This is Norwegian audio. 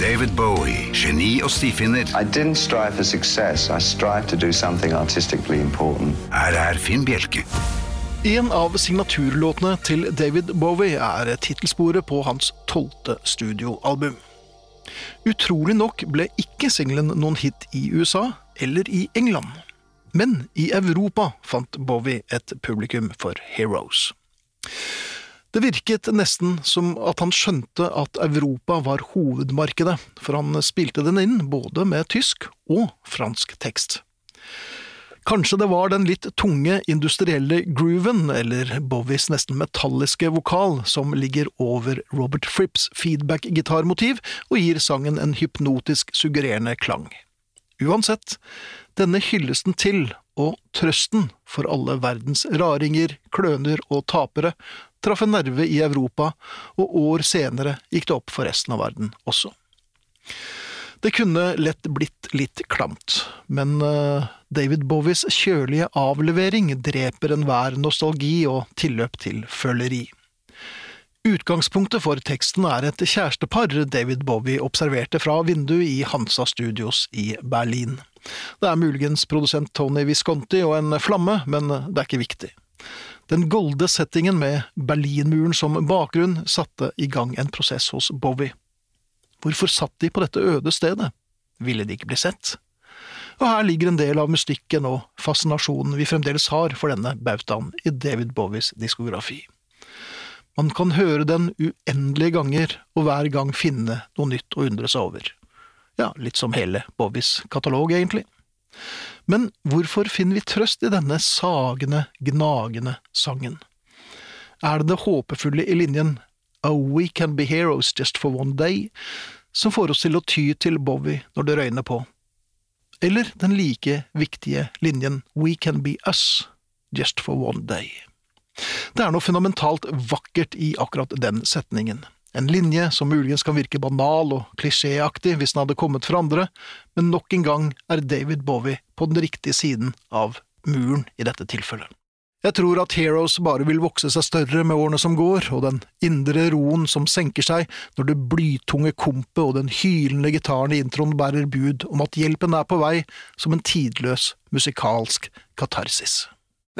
David Bowie, geni og stifinner. I didn't strive for success. I strived to do something artistically important. Her er Finn Bjelke. En av signaturlåtene til David Bowie er tittelsporet på hans tolvte studioalbum. Utrolig nok ble ikke singelen noen hit i USA eller i England. Men i Europa fant Bowie et publikum for Heroes. Det virket nesten som at han skjønte at Europa var hovedmarkedet, for han spilte den inn både med tysk og fransk tekst. Kanskje det var den litt tunge industrielle grooven, eller Bowies nesten metalliske vokal, som ligger over Robert Fripps feedback-gitarmotiv og gir sangen en hypnotisk suggererende klang. Uansett, denne hyllesten til, og trøsten for alle verdens raringer, kløner og tapere, traff en nerve i Europa, og år senere gikk det opp for resten av verden også. Det kunne lett blitt litt klamt, men eh, David Bowies kjølige avlevering dreper enhver nostalgi og tilløp til føleri. Utgangspunktet for teksten er et kjærestepar David Bowie observerte fra vinduet i Hansa Studios i Berlin. Det er muligens produsent Tony Visconti og en flamme, men det er ikke viktig. Den golde settingen med Berlinmuren som bakgrunn satte i gang en prosess hos Bowie. Hvorfor satt de på dette øde stedet? Ville de ikke bli sett? Og her ligger en del av mystikken og fascinasjonen vi fremdeles har for denne bautaen i David Bowies diskografi. Man kan høre den uendelige ganger, og hver gang finne noe nytt å undre seg over. Ja, litt som hele Bowies katalog, egentlig. Men hvorfor finner vi trøst i denne sagende, gnagende sangen? Er det det håpefulle i linjen Oh, we can be heroes just for one day, som får oss til å ty til Bowie når det røyner på? Eller den like viktige linjen We can be us just for one day? Det er noe fundamentalt vakkert i akkurat den setningen. En linje som muligens kan virke banal og klisjéaktig hvis den hadde kommet fra andre, men nok en gang er David Bowie på den riktige siden av muren i dette tilfellet. Jeg tror at Heroes bare vil vokse seg større med årene som går, og den indre roen som senker seg når det blytunge kompet og den hylende gitaren i introen bærer bud om at hjelpen er på vei som en tidløs musikalsk katarsis.